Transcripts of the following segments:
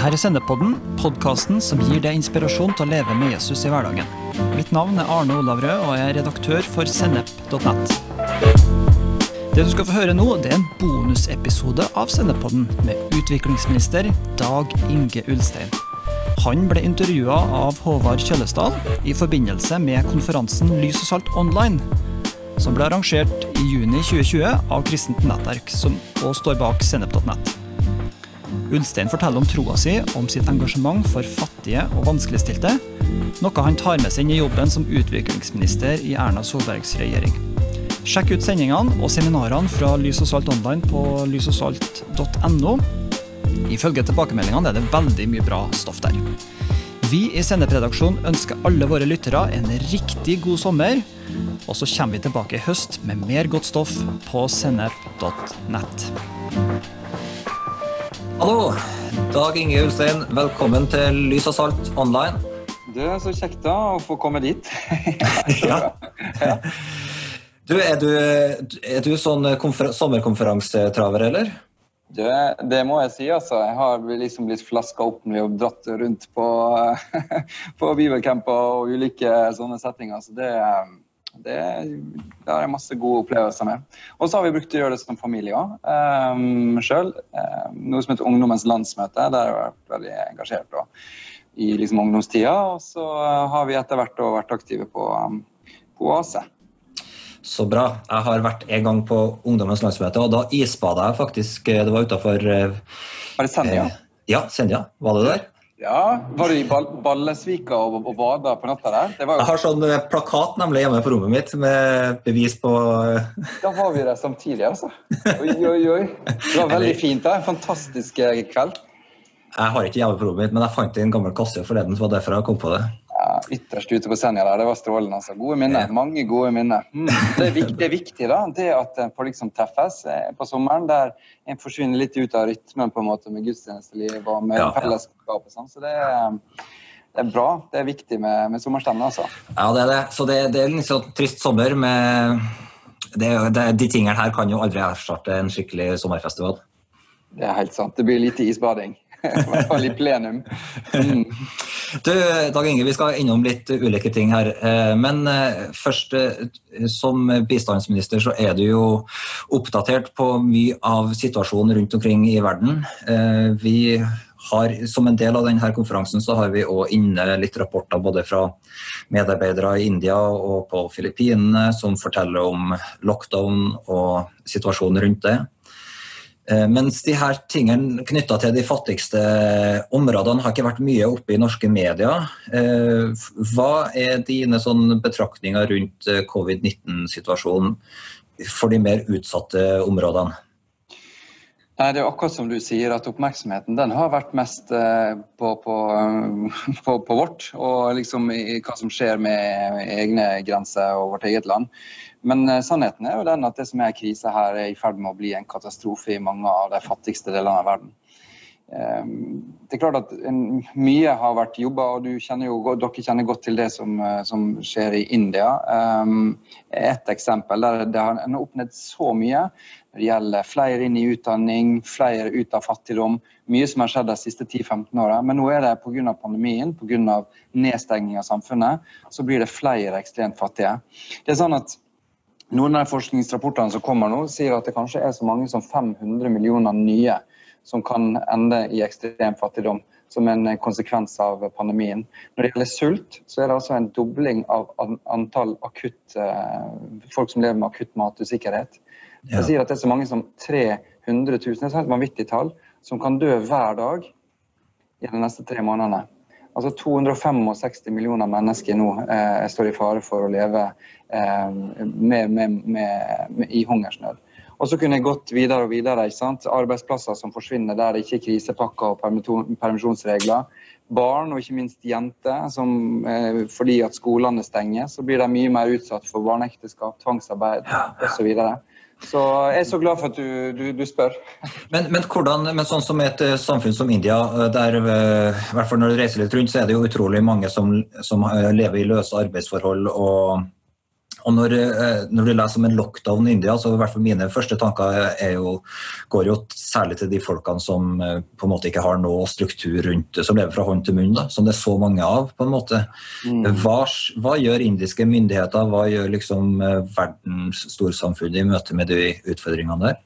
Dette er Sendepodden, podkasten som gir deg inspirasjon til å leve med Jesus i hverdagen. Mitt navn er Arne Olav Rød, og jeg er redaktør for sennep.net. Det du skal få høre nå, det er en bonusepisode av Sendepodden med utviklingsminister Dag Inge Ulstein. Han ble intervjua av Håvard Kjøllesdal i forbindelse med konferansen Lys og salt online, som ble arrangert i juni 2020 av Kristent Nettverk, som også står bak sennep.nett. Ulstein forteller om troa si, om sitt engasjement for fattige og vanskeligstilte, noe han tar med seg inn i jobben som utviklingsminister i Erna Solbergs regjering. Sjekk ut sendingene og seminarene fra Lys og Salt online på lysogsalt.no. Ifølge tilbakemeldingene er det veldig mye bra stoff der. Vi i Sennep-redaksjonen ønsker alle våre lyttere en riktig god sommer. Og så kommer vi tilbake i høst med mer godt stoff på sennep.nett. Hallo, Dag Inge Ulstein. Velkommen til Lys og Salt online. Du, Så kjekt da å få komme dit. ja. ja. Du, er du, er du sånn sommerkonferansetraver, eller? Du, det må jeg si, altså. Jeg har liksom blitt flaska opp når vi har dratt rundt på, på bibelcamper og ulike sånne settinger. Så det, det, det har jeg masse gode opplevelser med. Og så har vi brukt å gjøre det som familie òg, um, sjøl. Um, noe som heter Ungdommens landsmøte. Der har jeg vært veldig engasjert da, i liksom, ungdomstida. Og så har vi etter hvert vært aktive på, um, på Oase. Så bra. Jeg har vært en gang på Ungdommens landsmøte, og da isbada jeg faktisk. Det var utafor Var det Senja? Eh, ja, Senja. Var det der? Ja, Var du i Ballesvika og, og bada på natta der? Jo... Jeg har sånn eh, plakat nemlig hjemme på rommet mitt med bevis på eh, Da var vi der samtidig, altså. Oi, oi, oi. Det var veldig fint. da, En fantastisk eh, kveld. Jeg har ikke hjemme på rommet mitt, men jeg fant en gammel kasse forleden. så var derfor jeg kom på det ytterst ute på Senja der. Det var strålende. altså. Gode minner. Mange gode minner. Mm. Det, er viktig, det, er viktig, da, det at en får liksom treffes eh, på sommeren, der en forsvinner litt ut av rytmen på en måte med gudstjenesteliv og med ja, fellesskap. og sånn. Så det er, det er, bra. Det er viktig med, med sommerstemning, altså. Ja, det er det. Så det, det er en sånn trist sommer med De tingene her kan jo aldri erstatte en skikkelig sommerfestival. Det er helt sant. Det blir lite isbading. I hvert fall i plenum. Mm. Du, Dag Inge, vi skal innom litt ulike ting her. Eh, men eh, først, eh, som bistandsminister så er du jo oppdatert på mye av situasjonen rundt omkring i verden. Vi har, som en del av denne konferansen så har vi òg inne litt rapporter både fra medarbeidere i India og på Filippinene som forteller om lockdown og situasjonen rundt det. Eh, mens de her tingene knytta til de fattigste områdene har ikke vært mye oppe i norske medier. Eh, hva er dine betraktninger rundt eh, covid-19-situasjonen for de mer utsatte områdene? Nei, Det er akkurat som du sier, at oppmerksomheten den har vært mest på, på, på, på vårt, og liksom hva som skjer med egne grenser og vårt eget land. Men eh, sannheten er jo den at det som er krise her, er i ferd med å bli en katastrofe i mange av de fattigste delene av verden. Ehm, det er klart at Mye har vært jobba, og kjenner jo, dere kjenner godt til det som, eh, som skjer i India. Um, et eksempel der det har oppnådd så mye når det gjelder flere inn i utdanning, flere ut av fattigdom. Mye som har skjedd de siste 10-15 åra. Men nå er det pga. pandemien, pga. nedstenging av samfunnet, så blir det flere ekstremt fattige. Det er sånn at noen av forskningsrapportene som kommer nå, sier at det kanskje er så mange som 500 millioner nye som kan ende i ekstrem fattigdom som en konsekvens av pandemien. Når det gjelder sult, så er det altså en dobling av antall akutt, eh, folk som lever med akutt matusikkerhet. Det sier at det er så mange som 300 000, det er et vanvittig tall, som kan dø hver dag i de neste tre månedene. Altså 265 millioner mennesker nå eh, står i fare for å leve eh, med, med, med, i hungersnød. Og så kunne jeg gått videre og videre. ikke sant? Arbeidsplasser som forsvinner der det ikke er krisepakker og permisjonsregler. Barn, og ikke minst jenter, som eh, fordi at skolene stenger, så blir de mye mer utsatt for barneekteskap, tvangsarbeid osv. Så jeg er så glad for at du, du, du spør. Men, men, hvordan, men sånn som et eh, samfunn som India, eh, der eh, hvert fall når du reiser litt rundt, så er det jo utrolig mange som, som lever i løse arbeidsforhold og og når, eh, når, du leser om en lockdown i India, så i hvert fall mine første tanker jo, går jo særlig til de folkene som eh, på en måte ikke har noe struktur rundt, som lever fra hånd til munn, da, som det er så mange av. på en måte. Mm. Hva, hva, gjør indiske myndigheter, hva gjør liksom eh, verdens storsamfunn i møte med de utfordringene der?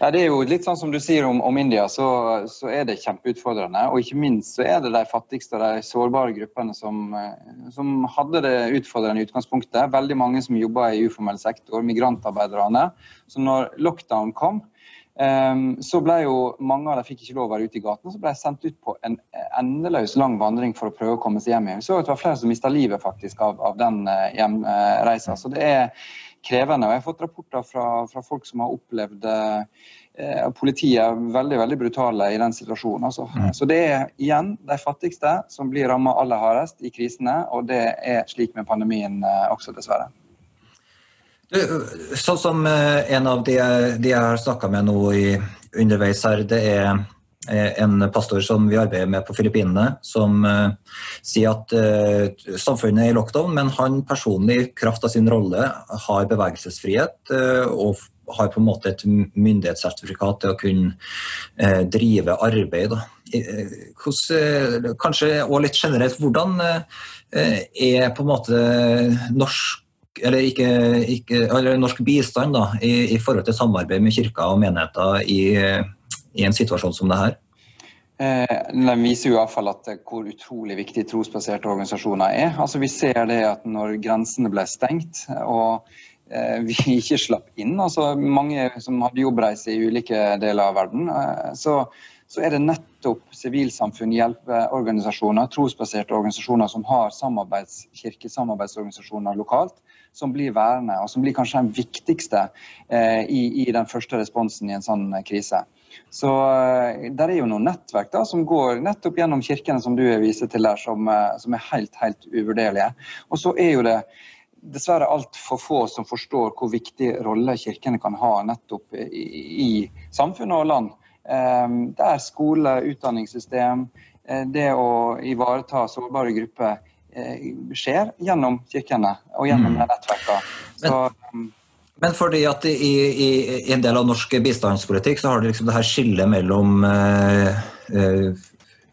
Ja, det er jo litt sånn som du sier om, om India, så, så, er det kjempeutfordrende. Og ikke minst så er det de fattigste og de sårbare gruppene som, som hadde det utfordrende i utgangspunktet. Veldig mange som jobba i uformell sektor, migrantarbeiderne. Så når lockdown kom, um, så ble jo mange av dem fikk ikke lov å være ute i gatene, så ble de sendt ut på en endeløs lang vandring for å prøve å komme seg hjem igjen. Vi så at det var flere som mista livet faktisk av, av den eh, hjemreisa. Så det er krevende. Og jeg har fått rapporter fra, fra folk som har opplevd eh, politiet veldig veldig brutale i den situasjonen. Altså. Mm. Så det er igjen de fattigste som blir rammet aller hardest i krisene, og det er slik med pandemien eh, også, dessverre. Du, sånn som eh, en av de, de jeg har snakka med nå i, underveis her, det er en pastor som vi arbeider med på Filippinene, som uh, sier at uh, samfunnet er i lockdown, men han personlig, i kraft av sin rolle, har bevegelsesfrihet uh, og har på en måte et myndighetssertifikat til å kunne drive arbeid. Hvordan, kanskje og litt generelt, hvordan er på en måte norsk eller, ikke, ikke, eller norsk bistand da, i, i, forhold til samarbeid med kirka og menigheter i i en situasjon som det her? Eh, den viser jo i hvert fall at eh, hvor utrolig viktig trosbaserte organisasjoner er. Altså Vi ser det at når grensene ble stengt og eh, vi ikke slapp inn, altså mange som hadde jobbreise i ulike deler av verden, så, så er det nettopp sivilsamfunn, hjelpeorganisasjoner, trosbaserte organisasjoner som har samarbeids, kirkesamarbeidsorganisasjoner lokalt, som blir værende, og som blir kanskje den viktigste i, i, den første responsen i en sånn krise. Så det der er jo noen nettverk da, som går nettopp gjennom kirkene, som du viser til der, som, uh, som er helt, helt uvurderlige. Og så er jo det dessverre altfor få som forstår hvor viktig rolle kirkene kan ha nettopp i, i samfunnet og land. Um, det er skole, utdanningssystem, det å ivareta sårbare grupper skjer gjennom kirkene og gjennom mm. nettverkene. Så, men fordi at i, i, i, en del av norsk bistandspolitikk så har det liksom det her skillet mellom eh, eh,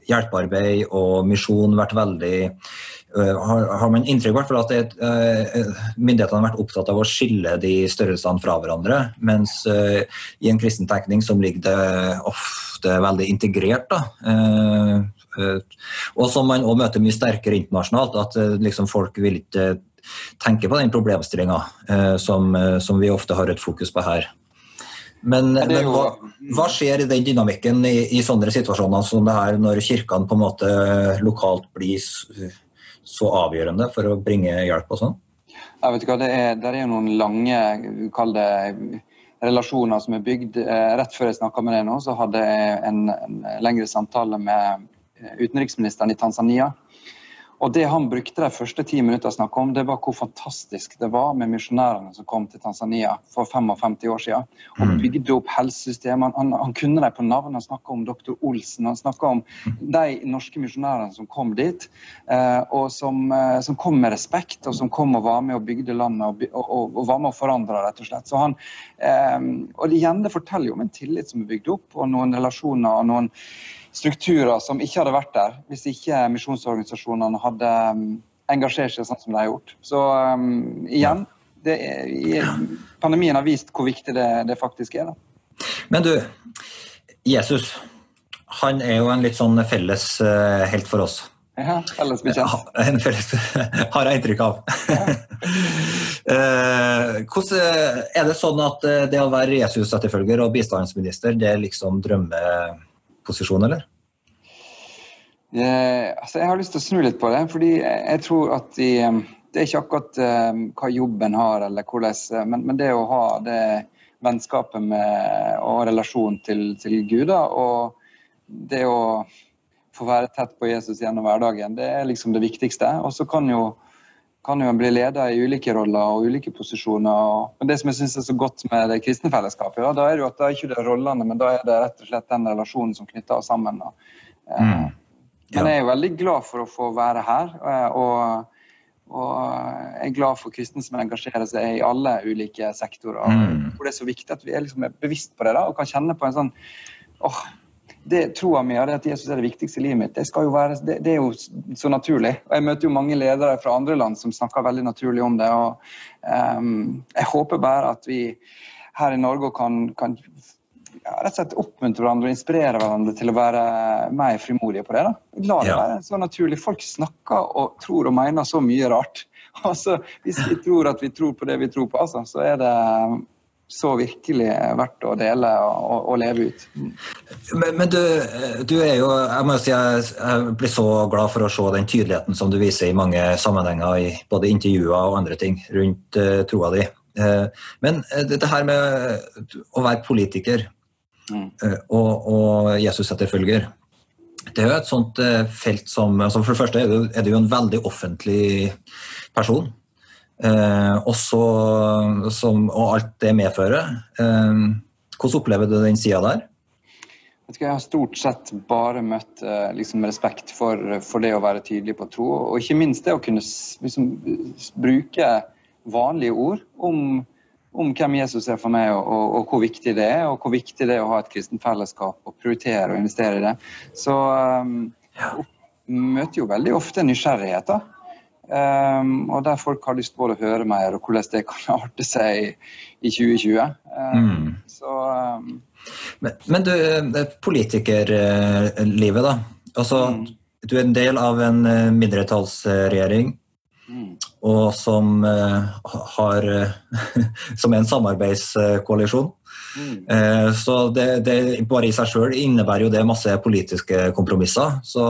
hjelpearbeid og misjon vært veldig uh, har, har, man inntrykk av at det, uh, myndighetene har vært opptatt av å skille de størrelsene fra hverandre, mens uh, i en kristen tenkning som ligger det ofte veldig integrert. da, og som man òg møter mye sterkere internasjonalt, at liksom, folk vil ikke tenker på den problemstillinga eh, som, eh, som, vi ofte har et fokus på her. Men, jo... men hva, hva, skjer i den dynamikken i, i, sånne situasjoner som det her, når kirkene på en måte lokalt blir så avgjørende for å bringe hjelp og sånn? Jeg vet ikke hva, det er, det er jo noen lange kall det, relasjoner som er bygd. Eh, rett før jeg snakka med deg nå, så hadde jeg en, en lengre samtale med utenriksministeren i Tanzania. Og Det han brukte de første ti minuttene å snakke om, det var hvor fantastisk det var med misjonærene som kom til Tanzania for 55 år siden. Og mm. bygde opp helsesystemet. Han, han, kunne dem på navn. Han snakka om dr. Olsen. Han snakka om de norske misjonærene som kom dit, eh, og som, eh, som, kom med respekt, og som kom og var med og bygde landet og, og, og var med å forandre, rett og slett. Så han, og igjen, Det forteller jo om en tillit som er bygd opp, og noen relasjoner og noen strukturer som ikke hadde vært der hvis ikke misjonsorganisasjonene hadde um, engasjert seg sånn som de har gjort. Så um, igjen, er, pandemien har vist hvor viktig det, det faktisk er. Da. Men du, Jesus han er jo en litt sånn felles uh, helt for oss. Ja, felles bekjent. En felles, har jeg inntrykk av. Ja. Uh, hvordan, er det sånn at uh, det å være Jesus-etterfølger og bistandsminister, det er liksom drømmeposisjon, eller? Eh, altså jeg har lyst til å snu litt på det. fordi jeg tror at de, Det er ikke akkurat eh, hva jobben har, eller hvordan, eh, men, men, det å ha det vennskapet med, og relasjon til, til Gud, og det å få være tett på Jesus gjennom hverdagen, det er liksom det viktigste. Og så kan jo kan jo bli leder i ulike roller og ulike posisjoner. Men det som jeg synes er så godt med det kristne fellesskapet, da, da er det jo at da er ikke det rollene, men da er det rett og slett den relasjonen som knytter oss sammen. Eh, mm. Men jeg er jo veldig glad for å få være her. Eh, og, Og jeg er glad for kristne som engasjerer seg i alle ulike sektorer. Mm. Hvor det er så viktig at vi er liksom bevisst på det da, og kan kjenne på en sånn åh, det Troa mi at Jesus er det viktigste i livet mitt, det, være, det, det, er jo så naturlig. Og Jeg møter jo mange ledere fra andre land som snakker veldig naturlig om det. og um, Jeg håper bare at vi her i Norge kan, kan ja, rett og slett oppmuntre hverandre og inspirere hverandre til å være mer frimodige på det. da. La det ja. være så naturlig. Folk snakker og tror og mener så mye rart. Altså, Hvis vi tror at vi tror på det vi tror på, altså, så er det så virkelig verdt å dele og, og leve ut. Men, men du, du, er jo Jeg må si jeg, jeg, blir så glad for å se den tydeligheten som du viser i mange sammenhenger, i både intervjuer og andre ting rundt uh, troa di. Uh, men uh, det her med å være politiker mm. og, og Jesus-etterfølger det er jo et sånt felt som altså For det første er du, er du jo en veldig offentlig person. Eh, også, som, og alt det medfører. Eh, hvordan opplever du den sida der? Jeg har stort sett bare møtt eh, liksom, respekt for, for, det å være tydelig på tro, og ikke minst det å kunne liksom, bruke vanlige ord om, om, hvem Jesus er for meg, og, og, og, hvor viktig det er, og hvor viktig det er å ha et kristent fellesskap og prioritere og investere i det. Så um, ja. møter jo veldig ofte nysgjerrighet. da Um, og der folk har lyst til å høre mer, og hvordan det kan arte seg i 2020. Um, mm. Så um, men, men, du, eh, politikerlivet, da. Altså, mm. Du er en del av en eh, mindretallsregjering. Mm. Og som uh, har Som er en samarbeidskoalisjon. Mm. Eh, så det, det, bare i seg sjøl innebærer jo det masse politiske kompromisser. Så,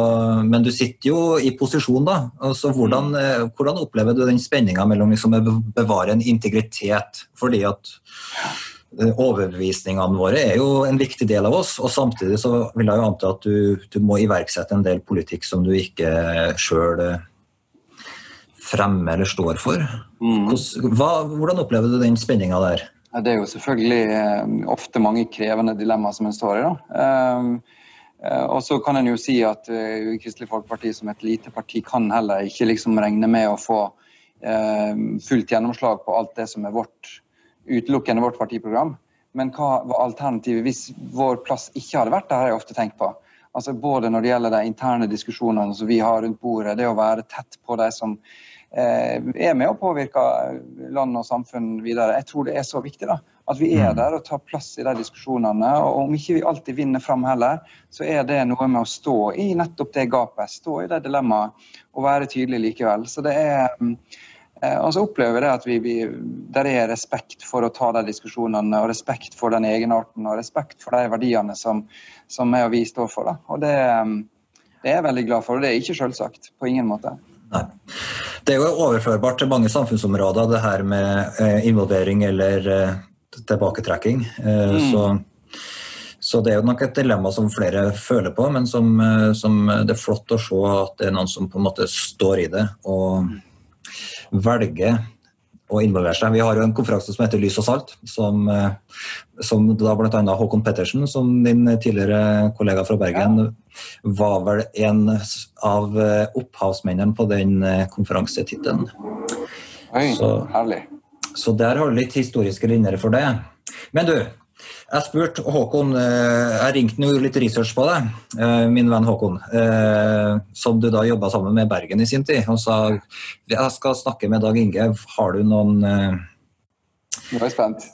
men du sitter jo i posisjon, da. Så hvordan, mm. eh, hvordan opplever du den spenninga mellom liksom, å bevare en integritet? Fordi at eh, overbevisningene våre er jo en viktig del av oss, og samtidig så vil jeg jo anta at du, du må iverksette en del politikk som du ikke sjøl fremmer eller står for. Mm. Hvordan, hva, hvordan opplever du den spenninga der? Det er jo selvfølgelig eh, ofte mange krevende dilemmaer som en står i. da. Ehm, eh, og så kan en jo si at uh, Kristelig Folkeparti som et lite parti kan heller ikke liksom regne med å få fullt gjennomslag på alt det som er vårt, utelukkende vårt partiprogram. Men hva var alternativet hvis vår plass ikke hadde vært der, har jeg ofte tenkt på. Altså Både når det gjelder de interne diskusjonene som vi har rundt bordet, det å være tett på de som Eh, er med å påvirke land og samfunn videre. Jeg tror det er så viktig da, at vi er mm. der og tar plass i de diskusjonene. og Om ikke vi alltid vinner fram heller, så er det noe med å stå i nettopp det gapet. Stå i det dilemmaet og være tydelig likevel. Så det er eh, og så opplever vi at vi, vi, der er respekt for å ta de diskusjonene, og respekt for den egenarten og respekt for de verdiene som, som jeg og vi står for. Da. Og det, det er jeg veldig glad for, og det er ikke selvsagt. På ingen måte. Nei. Det er jo overførbart til mange samfunnsområder, det her med eh, involvering eller eh, tilbaketrekking. Eh, mm. Så, så, det er jo nok et dilemma som flere føler på, men som, som, det er flott å se at det er noen som på en måte står i det og velger å involvere seg. Vi har jo en konferanse som heter Lys og salt, som, som da bl.a. Håkon Pettersen, som din tidligere kollega fra Bergen, var vel en av eh, opphavsmennene på den eh, konferansetittelen. Så, herlig. Så der har du litt historiske linjer for det. Men du, jeg spurte Håkon, eh, jeg ringte nå litt research på deg, min venn Håkon, som du da jobba sammen med Bergen i sin tid, Han sa jeg skal snakke med Dag Inge, har du noen nå er jeg spent.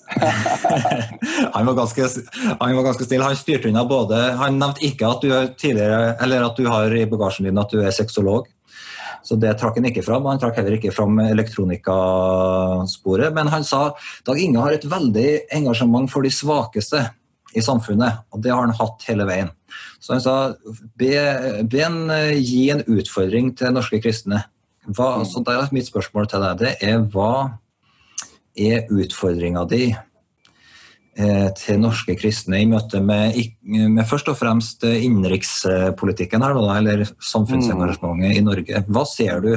han, var ganske, han var ganske snill. Han styrte unna både Han nevnte ikke at du, tidligere, eller at du har i bagasjen din at du er sexolog. Så det trakk han ikke fram. Han trakk heller ikke fram elektronikasporet. Men han sa Dag Inge har et veldig engasjement for de svakeste i samfunnet, og det har han hatt hele veien. Så han sa be, be en, gi en utfordring til norske kristne. Hva, så da er mitt spørsmål til deg det er hva er utfordringa di til norske kristne i møte med, med først og fremst innenrikspolitikken her, eller samfunnsengasjementet mm. i Norge. Hva ser du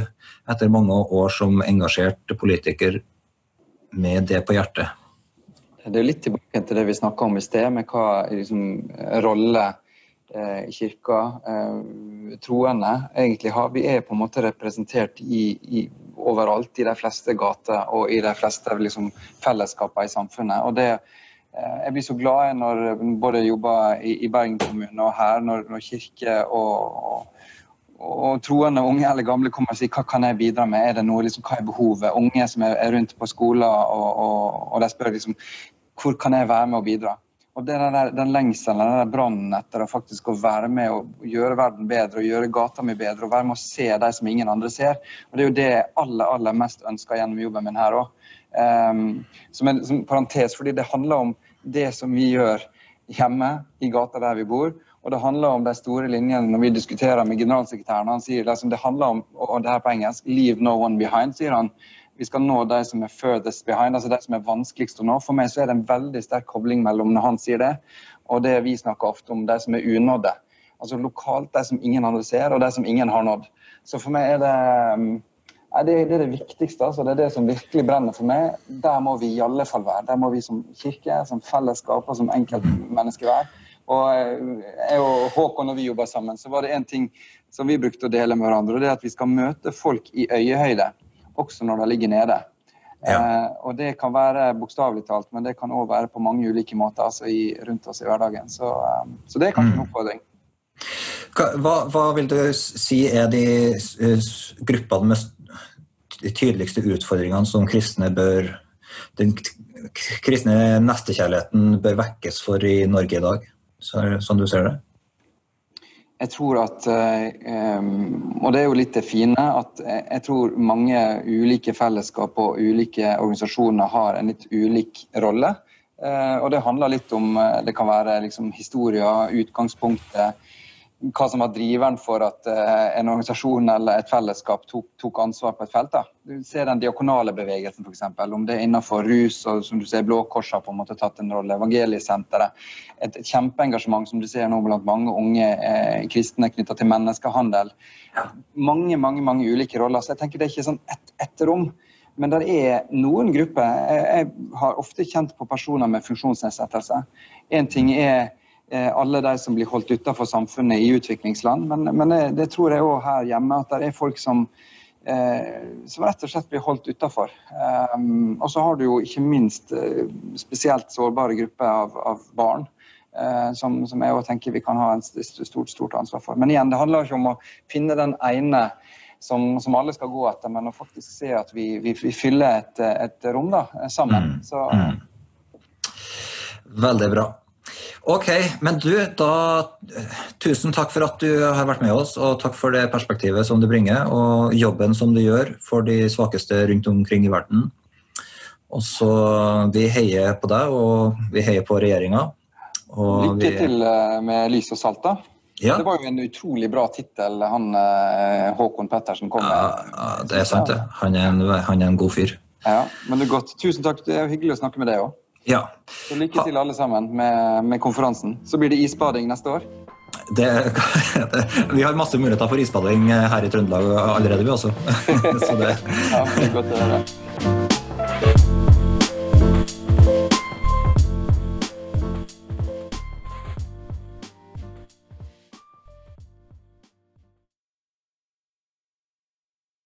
etter mange år som engasjert politiker med det på hjertet? Det er litt tilbake til det vi snakka om i sted, med hva liksom, rolle eh, kirka, eh, troende, egentlig har. Vi er på en måte representert i, i overalt, i de fleste gater og i de fleste liksom, fellesskaper i samfunnet. Og det, jeg blir så glad når både jobber i, i Bergen kommune og her, når, når kirke og, og, og, troende unge eller gamle kommer og sier hva kan jeg bidra med, er det noe, liksom, hva er behovet? Unge som er, er rundt på skoler og, og, de spør liksom hvor kan jeg være med og bidra? Og det er den, den lengselen, den brannen etter å faktisk å være med og gjøre verden bedre og gjøre gata mi bedre og være med å se de som ingen andre ser. Og Det er jo det jeg aller, aller mest ønsker gjennom jobben min her òg. Ehm, som en som parentes, fordi det handler om det som vi gjør hjemme i gata der vi bor. Og det handler om de store linjene når vi diskuterer med generalsekretæren. Han sier liksom, det handler om, og det her på engelsk, 'leave no one behind', sier han vi skal nå de som er furthest behind, altså de som er vanskeligst å nå. For meg så er det en veldig sterk kobling mellom når han sier det, og det vi snakker ofte om, de som er unådde. Altså lokalt, de som ingen andre ser, og de som ingen har nådd. Så for meg er det Nei, det, det, er det viktigste. Altså. Det er det som virkelig brenner for meg. Der må vi i alle fall være. Der må vi som kirke, som fellesskap og som enkeltmennesker være. Og eh, jeg og Håkon, og vi jobba sammen, så var det én ting som vi brukte å dele med hverandre. og det er At vi skal møte folk i øyehøyde også når de ligger nede. Ja. Eh, og Det kan være bokstavelig talt, men det kan òg være på mange ulike måter altså i, rundt oss i hverdagen. Så, um, så det er kanskje en mm. oppfordring. Hva, hva, vil du si er de gruppene med de tydeligste utfordringene som kristne bør den kristne nestekjærligheten bør vekkes for i Norge i dag, sånn du ser det? jeg tror at eh, Og det er jo litt det fine at jeg tror mange ulike fellesskap og ulike organisasjoner har en litt ulik rolle. Eh, og det handler litt om eh, Det kan være liksom historier, utgangspunktet hva som var driveren for at uh, en organisasjon eller et fellesskap tok, tok ansvar på et felt. Da. Du ser den diakonale bevegelsen, f.eks. Om det er innenfor rus, og som du ser Blå Kors har på en måte tatt en rolle. Evangeliesenteret. Et, et, kjempeengasjement som du ser nå blant mange unge eh, kristne knytta til menneskehandel. Mange mange, mange ulike roller. så jeg tenker Det er ikke sånn ett et rom. Men det er noen grupper jeg, jeg har ofte kjent på personer med funksjonsnedsettelse. En ting er Eh, alle de som blir holdt utenfor samfunnet i utviklingsland. Men, men det, det, tror jeg òg her hjemme, at det er folk som, eh, som rett og slett blir holdt utenfor. Um, og så har du jo ikke minst uh, spesielt sårbare grupper av, av barn. Som, som, jeg tenker vi kan ha et stort, stort ansvar for. Men igjen, det handler ikke om å finne den ene som, som alle skal gå etter, men å faktisk se at vi, vi, vi fyller et, et, rom da, sammen. Mm. Mm. Veldig bra. Ok, men du, da Tusen takk for at du har vært med oss, og takk for det perspektivet som du bringer, og jobben som du gjør for de svakeste rundt omkring i verden. Og så Vi heier på deg, og vi heier på regjeringa. Lykke til eh, med Lys og salt, da. Ja. Det var jo en utrolig bra tittel han eh, Håkon Pettersen kom med. Ja, det er sant, det. Han er en, han er en god fyr. Ja, men det er godt. Tusen takk. Det er hyggelig å snakke med deg òg. Ja. Så lykke til alle sammen med, med konferansen. Så blir det isbading neste år. Det, det, vi har masse muligheter for isbading her i Trøndelag allerede, vi også. Så det. ja, det er godt å høre.